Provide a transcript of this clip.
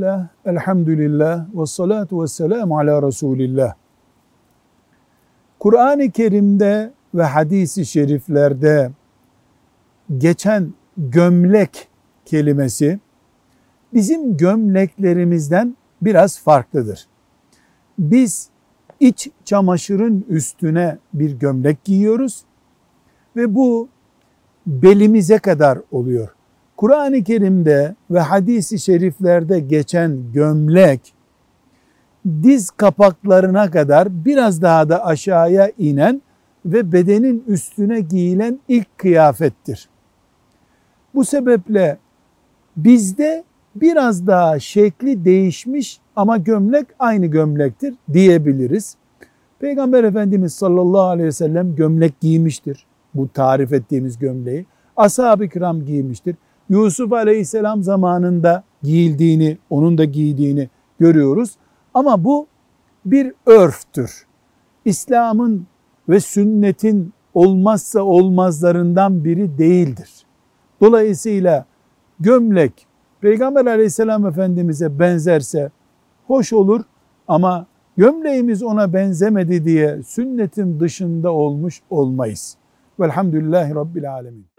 Bismillah, elhamdülillah, ve salatu ve selamu ala Resulillah. Kur'an-ı Kerim'de ve hadisi şeriflerde geçen gömlek kelimesi bizim gömleklerimizden biraz farklıdır. Biz iç çamaşırın üstüne bir gömlek giyiyoruz ve bu belimize kadar oluyor. Kur'an-ı Kerim'de ve hadisi şeriflerde geçen gömlek diz kapaklarına kadar biraz daha da aşağıya inen ve bedenin üstüne giyilen ilk kıyafettir. Bu sebeple bizde biraz daha şekli değişmiş ama gömlek aynı gömlektir diyebiliriz. Peygamber Efendimiz sallallahu aleyhi ve sellem gömlek giymiştir. Bu tarif ettiğimiz gömleği. Ashab-ı kiram giymiştir. Yusuf aleyhisselam zamanında giyildiğini, onun da giydiğini görüyoruz. Ama bu bir örftür. İslam'ın ve sünnetin olmazsa olmazlarından biri değildir. Dolayısıyla gömlek Peygamber aleyhisselam efendimize benzerse hoş olur ama gömleğimiz ona benzemedi diye sünnetin dışında olmuş olmayız. Velhamdülillahi Rabbil Alemin.